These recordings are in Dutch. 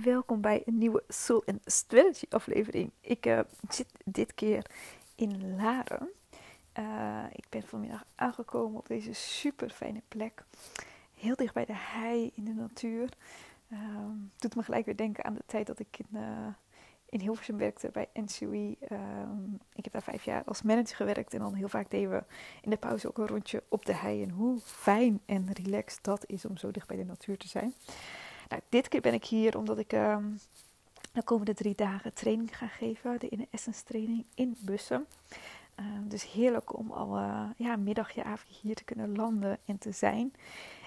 welkom bij een nieuwe Soul and Strategy aflevering. Ik uh, zit dit keer in Laren. Uh, ik ben vanmiddag aangekomen op deze super fijne plek. Heel dicht bij de hei in de natuur. Uh, doet me gelijk weer denken aan de tijd dat ik in, uh, in Hilversum werkte bij NCOE. ik heb daar vijf jaar als manager gewerkt en dan heel vaak deden we in de pauze ook een rondje op de hei. En hoe fijn en relaxed dat is om zo dicht bij de natuur te zijn. Nou, dit keer ben ik hier omdat ik um, de komende drie dagen training ga geven. De Inner Essence training in Bussen. Uh, dus heerlijk om al uh, ja, middagje, avondje hier te kunnen landen en te zijn.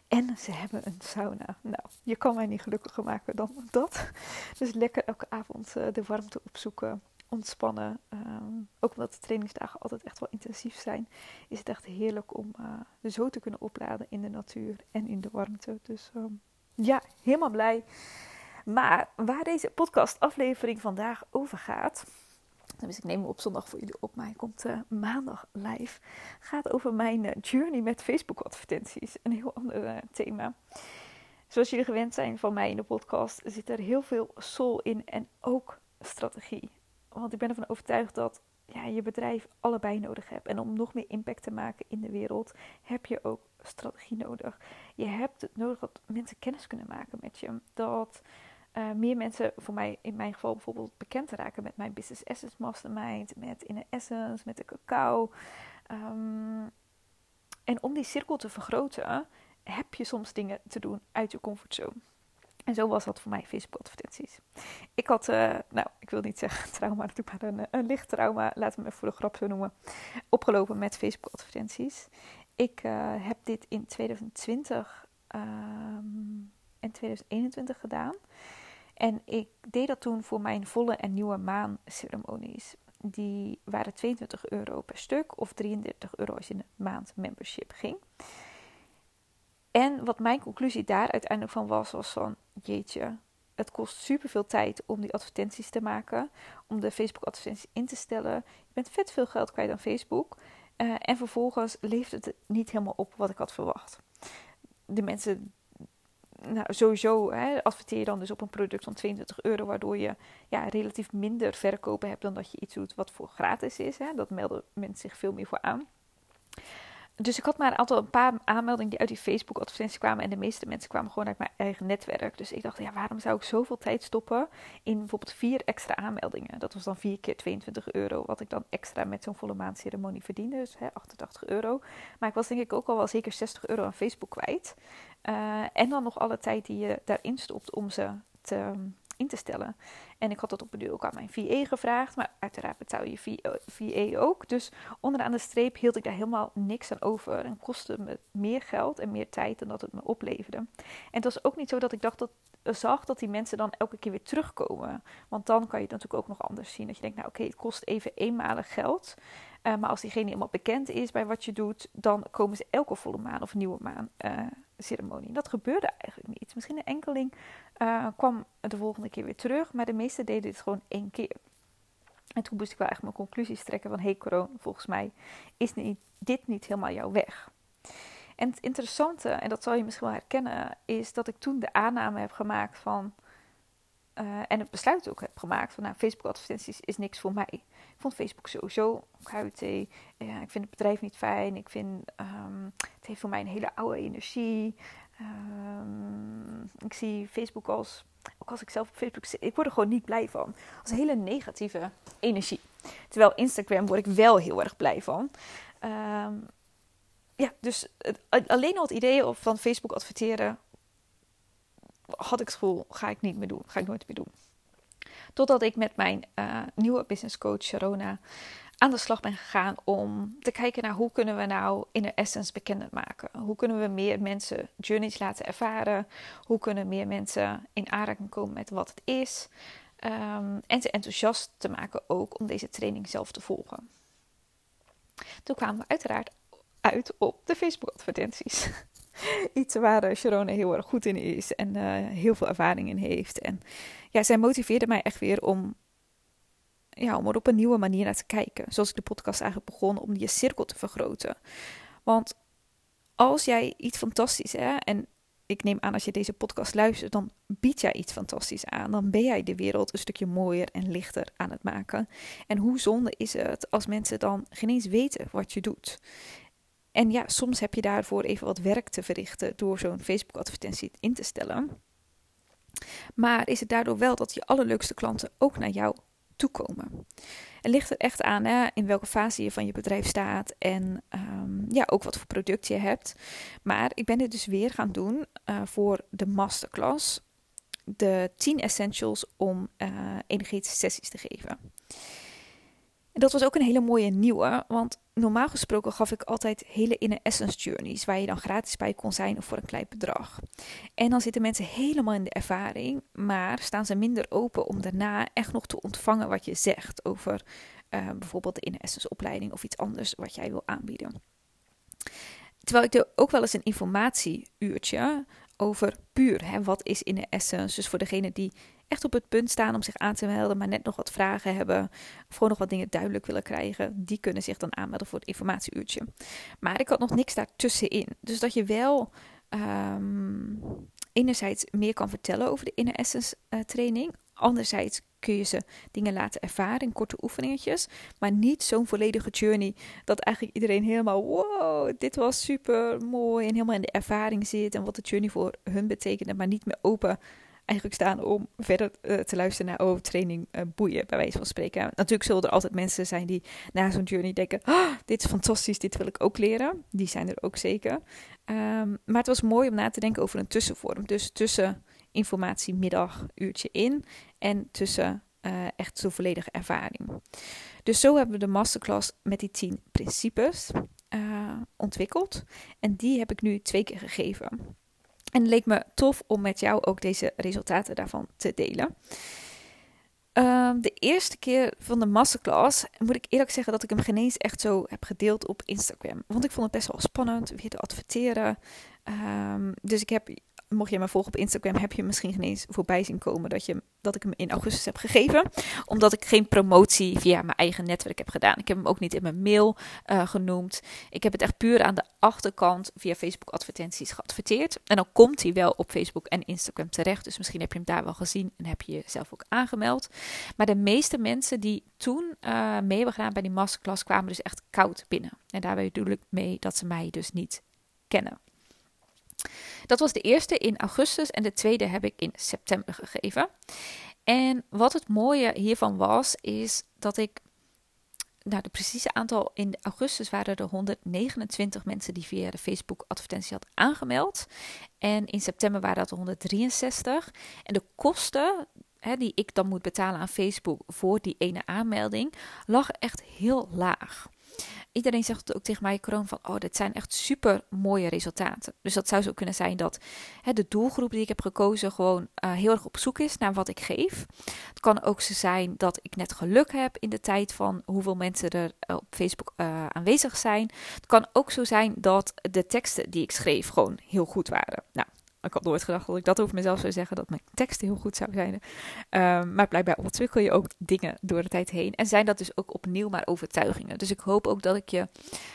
En ze hebben een sauna. Nou, je kan mij niet gelukkiger maken dan dat. Dus lekker elke avond uh, de warmte opzoeken, ontspannen. Um, ook omdat de trainingsdagen altijd echt wel intensief zijn, is het echt heerlijk om uh, zo te kunnen opladen in de natuur en in de warmte. Dus ja, helemaal blij. Maar waar deze podcast-aflevering vandaag over gaat. Dus ik neem hem op zondag voor jullie op, maar hij komt uh, maandag live. Gaat over mijn uh, journey met Facebook-advertenties. Een heel ander uh, thema. Zoals jullie gewend zijn van mij in de podcast, zit er heel veel soul in en ook strategie. Want ik ben ervan overtuigd dat ja, je bedrijf allebei nodig hebt. En om nog meer impact te maken in de wereld, heb je ook strategie nodig. Je hebt het nodig dat mensen kennis kunnen maken met je. Dat uh, meer mensen, voor mij in mijn geval bijvoorbeeld, bekend raken met mijn Business Essence Mastermind, met Inner Essence, met de cacao. Um, en om die cirkel te vergroten, heb je soms dingen te doen uit je comfortzone. En zo was dat voor mij Facebook-advertenties. Ik had, uh, nou, ik wil niet zeggen trauma, natuurlijk maar een, licht trauma, laten we hem voor de grap zo noemen, opgelopen met Facebook-advertenties. Ik uh, heb dit in 2020 um, en 2021 gedaan. En ik deed dat toen voor mijn volle en nieuwe maan ceremonies. Die waren 22 euro per stuk of 33 euro als je een maand membership ging. En wat mijn conclusie daar uiteindelijk van was, was van jeetje, het kost superveel tijd om die advertenties te maken, om de Facebook advertenties in te stellen. Je bent vet veel geld kwijt aan Facebook. Uh, en vervolgens levert het niet helemaal op wat ik had verwacht. De mensen, nou sowieso hè, adverteer je dan dus op een product van 22 euro, waardoor je ja, relatief minder verkopen hebt dan dat je iets doet wat voor gratis is. Hè. Dat melden mensen zich veel meer voor aan dus ik had maar een aantal een paar aanmeldingen die uit die Facebook advertenties kwamen. En de meeste mensen kwamen gewoon uit mijn eigen netwerk. Dus ik dacht, ja, waarom zou ik zoveel tijd stoppen in bijvoorbeeld vier extra aanmeldingen? Dat was dan vier keer 22 euro. Wat ik dan extra met zo'n volle maand ceremonie verdiende. Dus hè, 88 euro. Maar ik was denk ik ook al wel zeker 60 euro aan Facebook kwijt. Uh, en dan nog alle tijd die je daarin stopt om ze te in te stellen. En ik had dat op een duur ook aan mijn VA gevraagd, maar uiteraard betaal je VA ook. Dus onderaan de streep hield ik daar helemaal niks aan over en kostte me meer geld en meer tijd dan dat het me opleverde. En het was ook niet zo dat ik dacht dat, zag dat die mensen dan elke keer weer terugkomen. Want dan kan je het natuurlijk ook nog anders zien. Dat je denkt, nou oké, het kost even eenmalig geld. Uh, maar als diegene helemaal bekend is bij wat je doet, dan komen ze elke volle maan of nieuwe maan uh, ceremonie. Dat gebeurde eigenlijk niet. Misschien een enkeling uh, kwam de volgende keer weer terug, maar de meeste deden dit gewoon één keer. En toen moest ik wel echt mijn conclusies trekken van... hey, corona, volgens mij is dit niet helemaal jouw weg. En het interessante, en dat zal je misschien wel herkennen... is dat ik toen de aanname heb gemaakt van... Uh, en het besluit ook heb gemaakt van... nou, Facebook-advertenties is niks voor mij. Ik vond Facebook sowieso KUT. Ja, ik vind het bedrijf niet fijn. Ik vind... Um, het heeft voor mij een hele oude energie. Um, ik zie Facebook als, ook als ik zelf op Facebook zit, ik word er gewoon niet blij van. Als hele negatieve energie. Terwijl Instagram word ik wel heel erg blij van. Um, ja, dus alleen al het idee van Facebook adverteren had ik gevoel, ga ik niet meer doen. Ga ik nooit meer doen. Totdat ik met mijn uh, nieuwe business coach Sharona aan de slag ben gegaan om te kijken naar hoe kunnen we nou in de essence bekender maken. Hoe kunnen we meer mensen journeys laten ervaren? Hoe kunnen meer mensen in aanraking komen met wat het is? Um, en ze enthousiast te maken ook om deze training zelf te volgen. Toen kwamen we uiteraard uit op de Facebook advertenties. Iets waar Sharona heel erg goed in is en uh, heel veel ervaring in heeft. En ja, zij motiveerde mij echt weer om ja, om er op een nieuwe manier naar te kijken. Zoals ik de podcast eigenlijk begon, om je cirkel te vergroten. Want als jij iets fantastisch hè, en ik neem aan als je deze podcast luistert, dan bied jij iets fantastisch aan. Dan ben jij de wereld een stukje mooier en lichter aan het maken. En hoe zonde is het als mensen dan geen eens weten wat je doet? En ja, soms heb je daarvoor even wat werk te verrichten door zo'n Facebook-advertentie in te stellen. Maar is het daardoor wel dat je allerleukste klanten ook naar jou toekomen? Het ligt er echt aan hè, in welke fase je van je bedrijf staat en um, ja, ook wat voor product je hebt. Maar ik ben dit dus weer gaan doen uh, voor de masterclass. De 10 essentials om uh, energetische sessies te geven. En dat was ook een hele mooie nieuwe, want normaal gesproken gaf ik altijd hele inner essence journeys, waar je dan gratis bij kon zijn of voor een klein bedrag. En dan zitten mensen helemaal in de ervaring, maar staan ze minder open om daarna echt nog te ontvangen wat je zegt over uh, bijvoorbeeld de inner essence opleiding of iets anders wat jij wil aanbieden. Terwijl ik er ook wel eens een informatieuurtje over puur, hè, wat is inner essence, dus voor degene die echt op het punt staan om zich aan te melden, maar net nog wat vragen hebben, of gewoon nog wat dingen duidelijk willen krijgen, die kunnen zich dan aanmelden voor het informatieuurtje. Maar ik had nog niks daartussenin. Dus dat je wel um, enerzijds meer kan vertellen over de Inner Essence uh, training, anderzijds kun je ze dingen laten ervaren in korte oefeningetjes. Maar niet zo'n volledige journey dat eigenlijk iedereen helemaal wow, dit was super mooi en helemaal in de ervaring zit en wat de journey voor hun betekende, maar niet meer open eigenlijk staan om verder uh, te luisteren naar oh, training uh, boeien, bij wijze van spreken. Natuurlijk zullen er altijd mensen zijn die na zo'n journey denken, oh, dit is fantastisch, dit wil ik ook leren. Die zijn er ook zeker. Um, maar het was mooi om na te denken over een tussenvorm. Dus tussen informatiemiddag, uurtje in en tussen uh, echt zo'n volledige ervaring. Dus zo hebben we de masterclass met die 10 principes ontwikkeld. En die heb ik nu twee keer gegeven. En leek me tof om met jou ook deze resultaten daarvan te delen. Um, de eerste keer van de masterclass moet ik eerlijk zeggen dat ik hem geen eens echt zo heb gedeeld op Instagram. Want ik vond het best wel spannend weer te adverteren. Um, dus ik heb mocht je me volgen op Instagram, heb je misschien geen voorbij zien komen dat, je, dat ik hem in augustus heb gegeven. Omdat ik geen promotie via mijn eigen netwerk heb gedaan. Ik heb hem ook niet in mijn mail uh, genoemd. Ik heb het echt puur aan de achterkant via Facebook advertenties geadverteerd. En dan komt hij wel op Facebook en Instagram terecht. Dus misschien heb je hem daar wel gezien en heb je jezelf ook aangemeld. Maar de meeste mensen die toen uh, mee hebben gedaan bij die masterclass kwamen dus echt koud binnen. En daarbij bedoel ik mee dat ze mij dus niet kennen. Dat was de eerste in augustus en de tweede heb ik in september gegeven. En wat het mooie hiervan was, is dat ik. Nou, de precieze aantal in augustus waren er 129 mensen die via de Facebook-advertentie had aangemeld. En in september waren dat 163. En de kosten hè, die ik dan moet betalen aan Facebook voor die ene aanmelding, lag echt heel laag iedereen zegt ook tegen mij, kroon van, oh, dit zijn echt super mooie resultaten. Dus dat zou zo kunnen zijn dat hè, de doelgroep die ik heb gekozen gewoon uh, heel erg op zoek is naar wat ik geef. Het kan ook zo zijn dat ik net geluk heb in de tijd van hoeveel mensen er uh, op Facebook uh, aanwezig zijn. Het kan ook zo zijn dat de teksten die ik schreef gewoon heel goed waren. Nou, ik had nooit gedacht dat ik dat over mezelf zou zeggen, dat mijn teksten heel goed zouden zijn. Um, maar blijkbaar ontwikkel je ook dingen door de tijd heen. En zijn dat dus ook opnieuw maar overtuigingen. Dus ik hoop ook dat ik je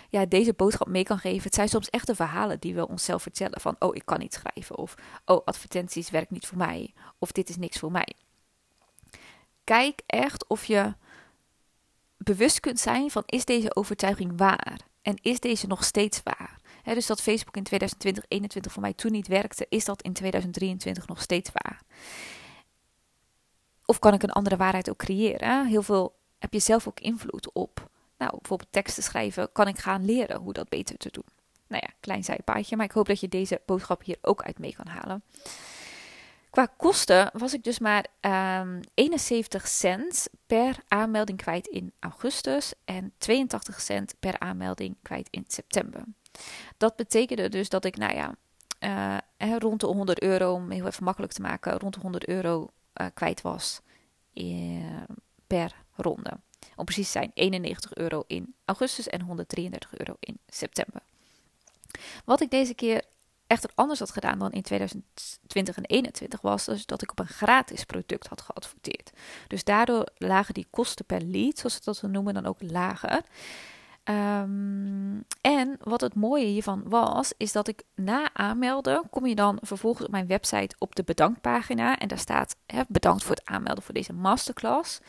ja, deze boodschap mee kan geven. Het zijn soms echte verhalen die we onszelf vertellen. Van, oh, ik kan niet schrijven. Of, oh, advertenties werkt niet voor mij. Of dit is niks voor mij. Kijk echt of je bewust kunt zijn van, is deze overtuiging waar? En is deze nog steeds waar? Dus dat Facebook in 2020, 2021 voor mij toen niet werkte, is dat in 2023 nog steeds waar? Of kan ik een andere waarheid ook creëren? Heel veel heb je zelf ook invloed op. Nou, bijvoorbeeld teksten schrijven, kan ik gaan leren hoe dat beter te doen. Nou ja, klein zijpaadje, maar ik hoop dat je deze boodschap hier ook uit mee kan halen. Qua kosten was ik dus maar um, ehm, 71 cent per aanmelding kwijt in augustus en 82 cent per aanmelding kwijt in september. Dat betekende dus dat ik, nou ja, uh, rond de 100 euro, om heel even makkelijk te maken, rond de 100 euro uh, kwijt was eh, per ronde. Om precies te zijn, 91 euro in augustus en 133 euro in september. Wat ik deze keer echter anders had gedaan dan in 2020 en 2021 was dus dat ik op een gratis product had geadverteerd. Dus daardoor lagen die kosten per lead, zoals we dat noemen, dan ook lager. Ehm, en wat het mooie hiervan was, is dat ik na aanmelden kom je dan vervolgens op mijn website op de bedankpagina. En daar staat hè, bedankt voor het aanmelden voor deze masterclass.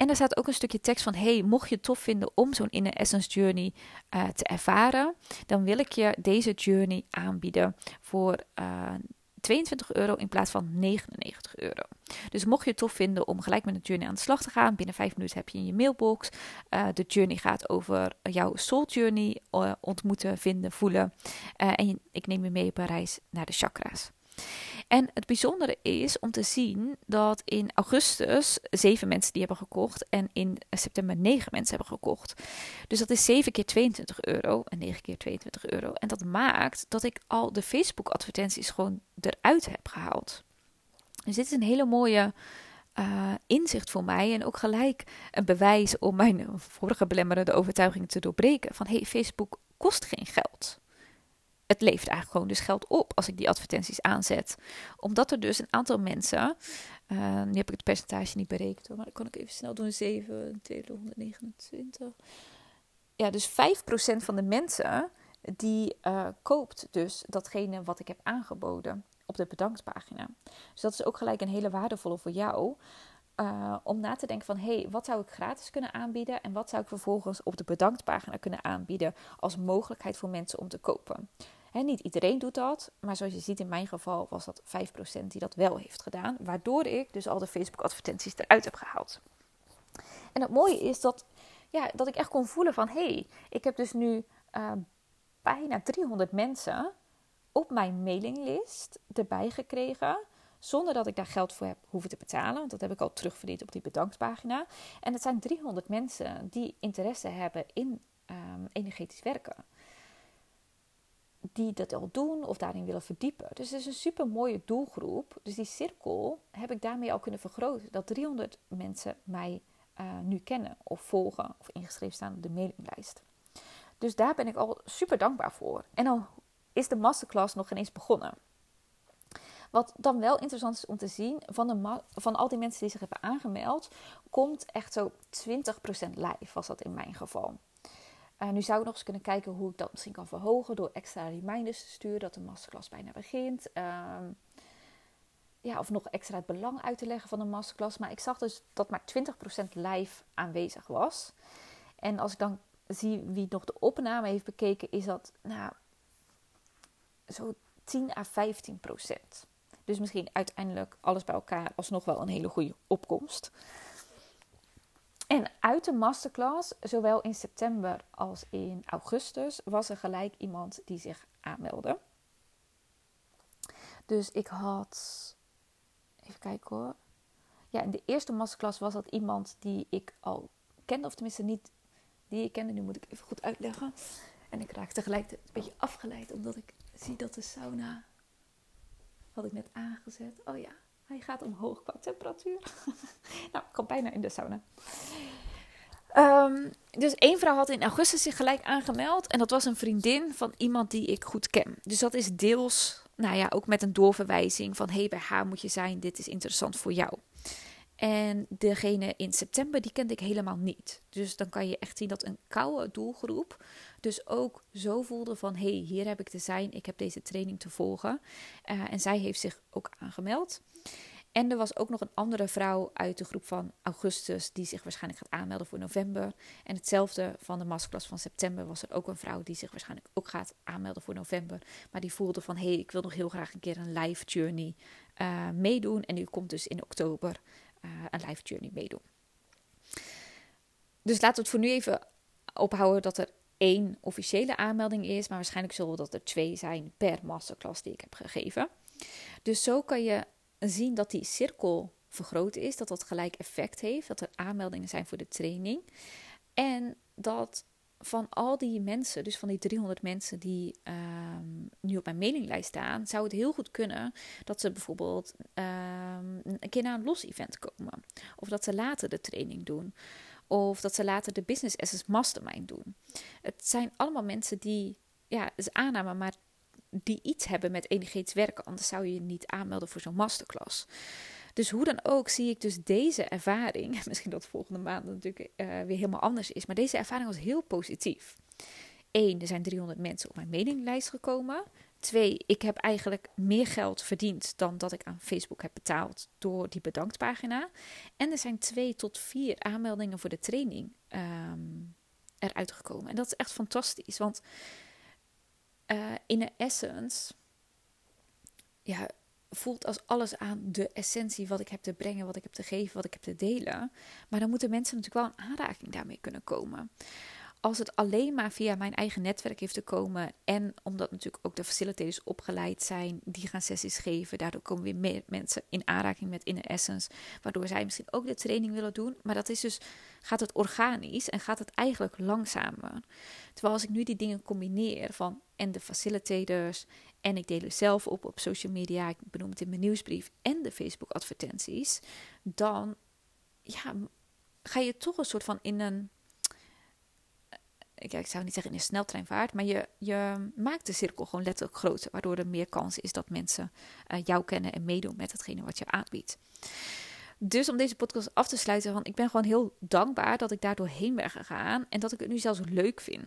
En er staat ook een stukje tekst van: hey, mocht je het tof vinden om zo'n Inner Essence Journey uh, te ervaren, dan wil ik je deze journey aanbieden voor uh, 22 euro in plaats van 99 euro. Dus mocht je het tof vinden om gelijk met de journey aan de slag te gaan, binnen 5 minuten heb je in je mailbox. Uh, de journey gaat over jouw soul journey ontmoeten, vinden, voelen. En ik neem je mee op een reis naar de chakra's. En het bijzondere is om te zien dat in augustus zeven mensen die hebben gekocht en in september negen mensen hebben gekocht. Dus dat is 7 keer 22 euro en 9 keer 22 euro. En dat maakt dat ik al de Facebook advertenties gewoon eruit heb gehaald. Dus dit is een hele mooie uh, inzicht voor mij en ook gelijk een bewijs om mijn vorige belemmerende overtuiging te doorbreken. Van hey, Facebook kost geen geld het levert eigenlijk gewoon dus geld op als ik die advertenties aanzet. Omdat er dus een aantal mensen, uh, nu heb ik het percentage niet berekend hoor, maar dan kan ik even snel doen, 7, 229. Ja, dus 5% van de mensen die uh, koopt dus datgene wat ik heb aangeboden op de bedanktpagina. Dus dat is ook gelijk een hele waardevolle voor jou. Uh, om na te denken van, hé, hey, wat zou ik gratis kunnen aanbieden en wat zou ik vervolgens op de bedanktpagina kunnen aanbieden als mogelijkheid voor mensen om te kopen niet iedereen doet dat, maar zoals je ziet in mijn geval was dat 5% die dat wel heeft gedaan, waardoor ik dus al de Facebook advertenties eruit heb gehaald. En het mooie is dat, ja, dat ik echt kon voelen van hé, hey, ik heb dus nu uh, bijna 300 mensen op mijn mailinglist erbij gekregen. Zonder dat ik daar geld voor heb hoeven te betalen. Want dat heb ik al terugverdiend op die bedanktpagina. En het zijn 300 mensen die interesse hebben in um, energetisch werken die dat al doen of daarin willen verdiepen. Dus het is een super mooie doelgroep. Dus die cirkel heb ik daarmee al kunnen vergroten. Dat 300 mensen mij uh, nu kennen of volgen of ingeschreven staan op de mailinglijst. Dus daar ben ik al super dankbaar voor. En dan is de masterclass nog ineens begonnen. Wat dan wel interessant is om te zien, van, de van al die mensen die zich hebben aangemeld, komt echt zo 20% live, was dat in mijn geval. Uh, nu zou ik nog eens kunnen kijken hoe ik dat misschien kan verhogen door extra reminders te sturen dat de masterclass bijna begint. Uh, ja, of nog extra het belang uit te leggen van de masterclass. Maar ik zag dus dat maar 20% live aanwezig was. En als ik dan zie wie nog de opname heeft bekeken, is dat nou, zo 10 à 15% Dus misschien uiteindelijk alles bij elkaar alsnog wel een hele goede opkomst. En uit de masterclass, zowel in september als in augustus, was er gelijk iemand die zich aanmeldde. Dus ik had. Even kijken hoor. Ja, in de eerste masterclass was dat iemand die ik al kende, of tenminste niet die ik kende. Nu moet ik even goed uitleggen. En ik raak tegelijkertijd een beetje afgeleid, omdat ik zie dat de sauna. had ik net aangezet. Oh ja, hij gaat omhoog qua temperatuur. nou, ik kom bijna in de sauna. Um, dus één vrouw had in augustus zich gelijk aangemeld. En dat was een vriendin van iemand die ik goed ken. Dus dat is deels, nou ja, ook met een doorverwijzing van... hé, hey, bij haar moet je zijn, dit is interessant voor jou. En degene in september, die kende ik helemaal niet. Dus dan kan je echt zien dat een koude doelgroep dus ook zo voelde van... hé, hey, hier heb ik te zijn, ik heb deze training te volgen. Uh, en zij heeft zich ook aangemeld. En er was ook nog een andere vrouw uit de groep van augustus die zich waarschijnlijk gaat aanmelden voor november. En hetzelfde van de masterclass van september was er ook een vrouw die zich waarschijnlijk ook gaat aanmelden voor november. Maar die voelde van hé, hey, ik wil nog heel graag een keer een live journey uh, meedoen. En nu komt dus in oktober uh, een live journey meedoen. Dus laten we het voor nu even ophouden dat er één officiële aanmelding is. Maar waarschijnlijk zullen dat er twee zijn per masterclass die ik heb gegeven. Dus zo kan je zien dat die cirkel vergroot is, dat dat gelijk effect heeft, dat er aanmeldingen zijn voor de training. En dat van al die mensen, dus van die 300 mensen die ehm, nu op mijn mailinglijst staan, zou het heel goed kunnen dat ze bijvoorbeeld ehm, een keer naar een los event komen. Of dat ze later de training doen. Of dat ze later de Business Assets Mastermind doen. Het zijn allemaal mensen die, ja, is aanname, maar die iets hebben met energetisch werken. Anders zou je je niet aanmelden voor zo'n masterclass. Dus hoe dan ook zie ik dus deze ervaring, misschien dat volgende maand natuurlijk uh, weer helemaal anders is, maar deze ervaring was heel positief. Eén, er zijn 300 mensen op mijn mailinglijst gekomen. Twee, ik heb eigenlijk meer geld verdiend dan dat ik aan Facebook heb betaald door die bedanktpagina. En er zijn twee tot vier aanmeldingen voor de training um, eruit gekomen. En dat is echt fantastisch, want uh, in de essence ja, voelt als alles aan de essentie wat ik heb te brengen, wat ik heb te geven, wat ik heb te delen. Maar dan moeten mensen natuurlijk wel in aanraking daarmee kunnen komen als het alleen maar via mijn eigen netwerk heeft te komen en omdat natuurlijk ook de facilitators opgeleid zijn, die gaan sessies geven, daardoor komen weer meer mensen in aanraking met Inner Essence, waardoor zij misschien ook de training willen doen. Maar dat is dus, gaat het organisch en gaat het eigenlijk langzamer. Terwijl als ik nu die dingen combineer van en de facilitators en ik deel het zelf op op social media, ik benoem het in mijn nieuwsbrief en de Facebook advertenties, dan ja, ga je toch een soort van in een ik zou niet zeggen in een sneltreinvaart, maar je, je maakt de cirkel gewoon letterlijk groter, waardoor er meer kans is dat mensen uh, jou kennen en meedoen met hetgene wat je aanbiedt. Dus om deze podcast af te sluiten, van ik ben gewoon heel dankbaar dat ik daar doorheen ben gegaan en dat ik het nu zelfs leuk vind.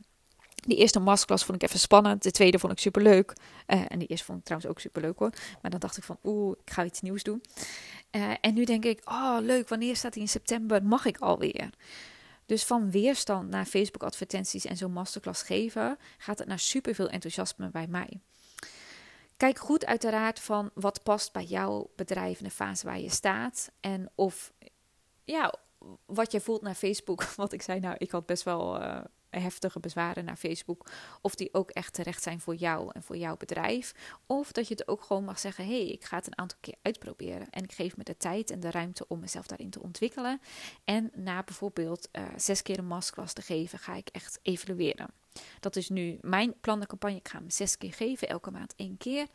Die eerste masterclass vond ik even spannend. De tweede vond ik superleuk. Uh, en die eerste vond ik trouwens ook superleuk hoor. Maar dan dacht ik van, oeh, ik ga iets nieuws doen. Uh, en nu denk ik, oh leuk, wanneer staat hij in september? Mag ik alweer? Dus van weerstand naar Facebook advertenties en zo'n masterclass geven, gaat het naar superveel enthousiasme bij mij. Kijk goed uiteraard van wat past bij jouw bedrijf in de fase waar je staat. En of ja, wat je voelt naar Facebook. Wat ik zei, nou, ik had best wel uh, heftige bezwaren naar Facebook. Of die ook echt terecht zijn voor jou en voor jouw bedrijf. Of dat je het ook gewoon mag zeggen: hé, hey, ik ga het een aantal keer uitproberen. En ik geef me de tijd en de ruimte om mezelf daarin te ontwikkelen. En na bijvoorbeeld uh, zes keer een masterclass te geven, ga ik echt evalueren. Dat is nu mijn plannencampagne. Ik ga hem zes keer geven, elke maand één keer.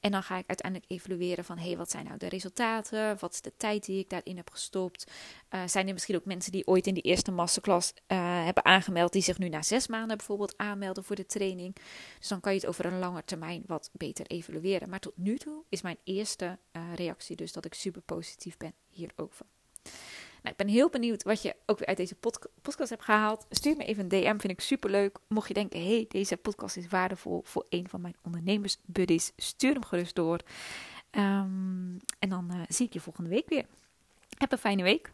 En dan ga ik uiteindelijk evalueren van... hey, wat zijn nou de resultaten? Wat is de tijd die ik daarin heb gestopt? Uh, zijn er misschien ook mensen die ooit in die eerste masterclass uh, hebben aangemeld... die zich nu na zes maanden bijvoorbeeld aanmelden voor de training? Dus dan kan je het over een lange termijn wat beter evalueren. Maar tot nu toe is mijn eerste uh, reactie dus dat ik super positief ben hierover. Nou, ik ben heel benieuwd wat je ook weer uit deze podcast hebt gehaald. Stuur me even een DM, vind ik super leuk. Mocht je denken, hey, deze podcast is waardevol voor een van mijn ondernemersbuddies, stuur hem gerust door. Um, en dan uh, zie ik je volgende week weer. Heb een fijne week.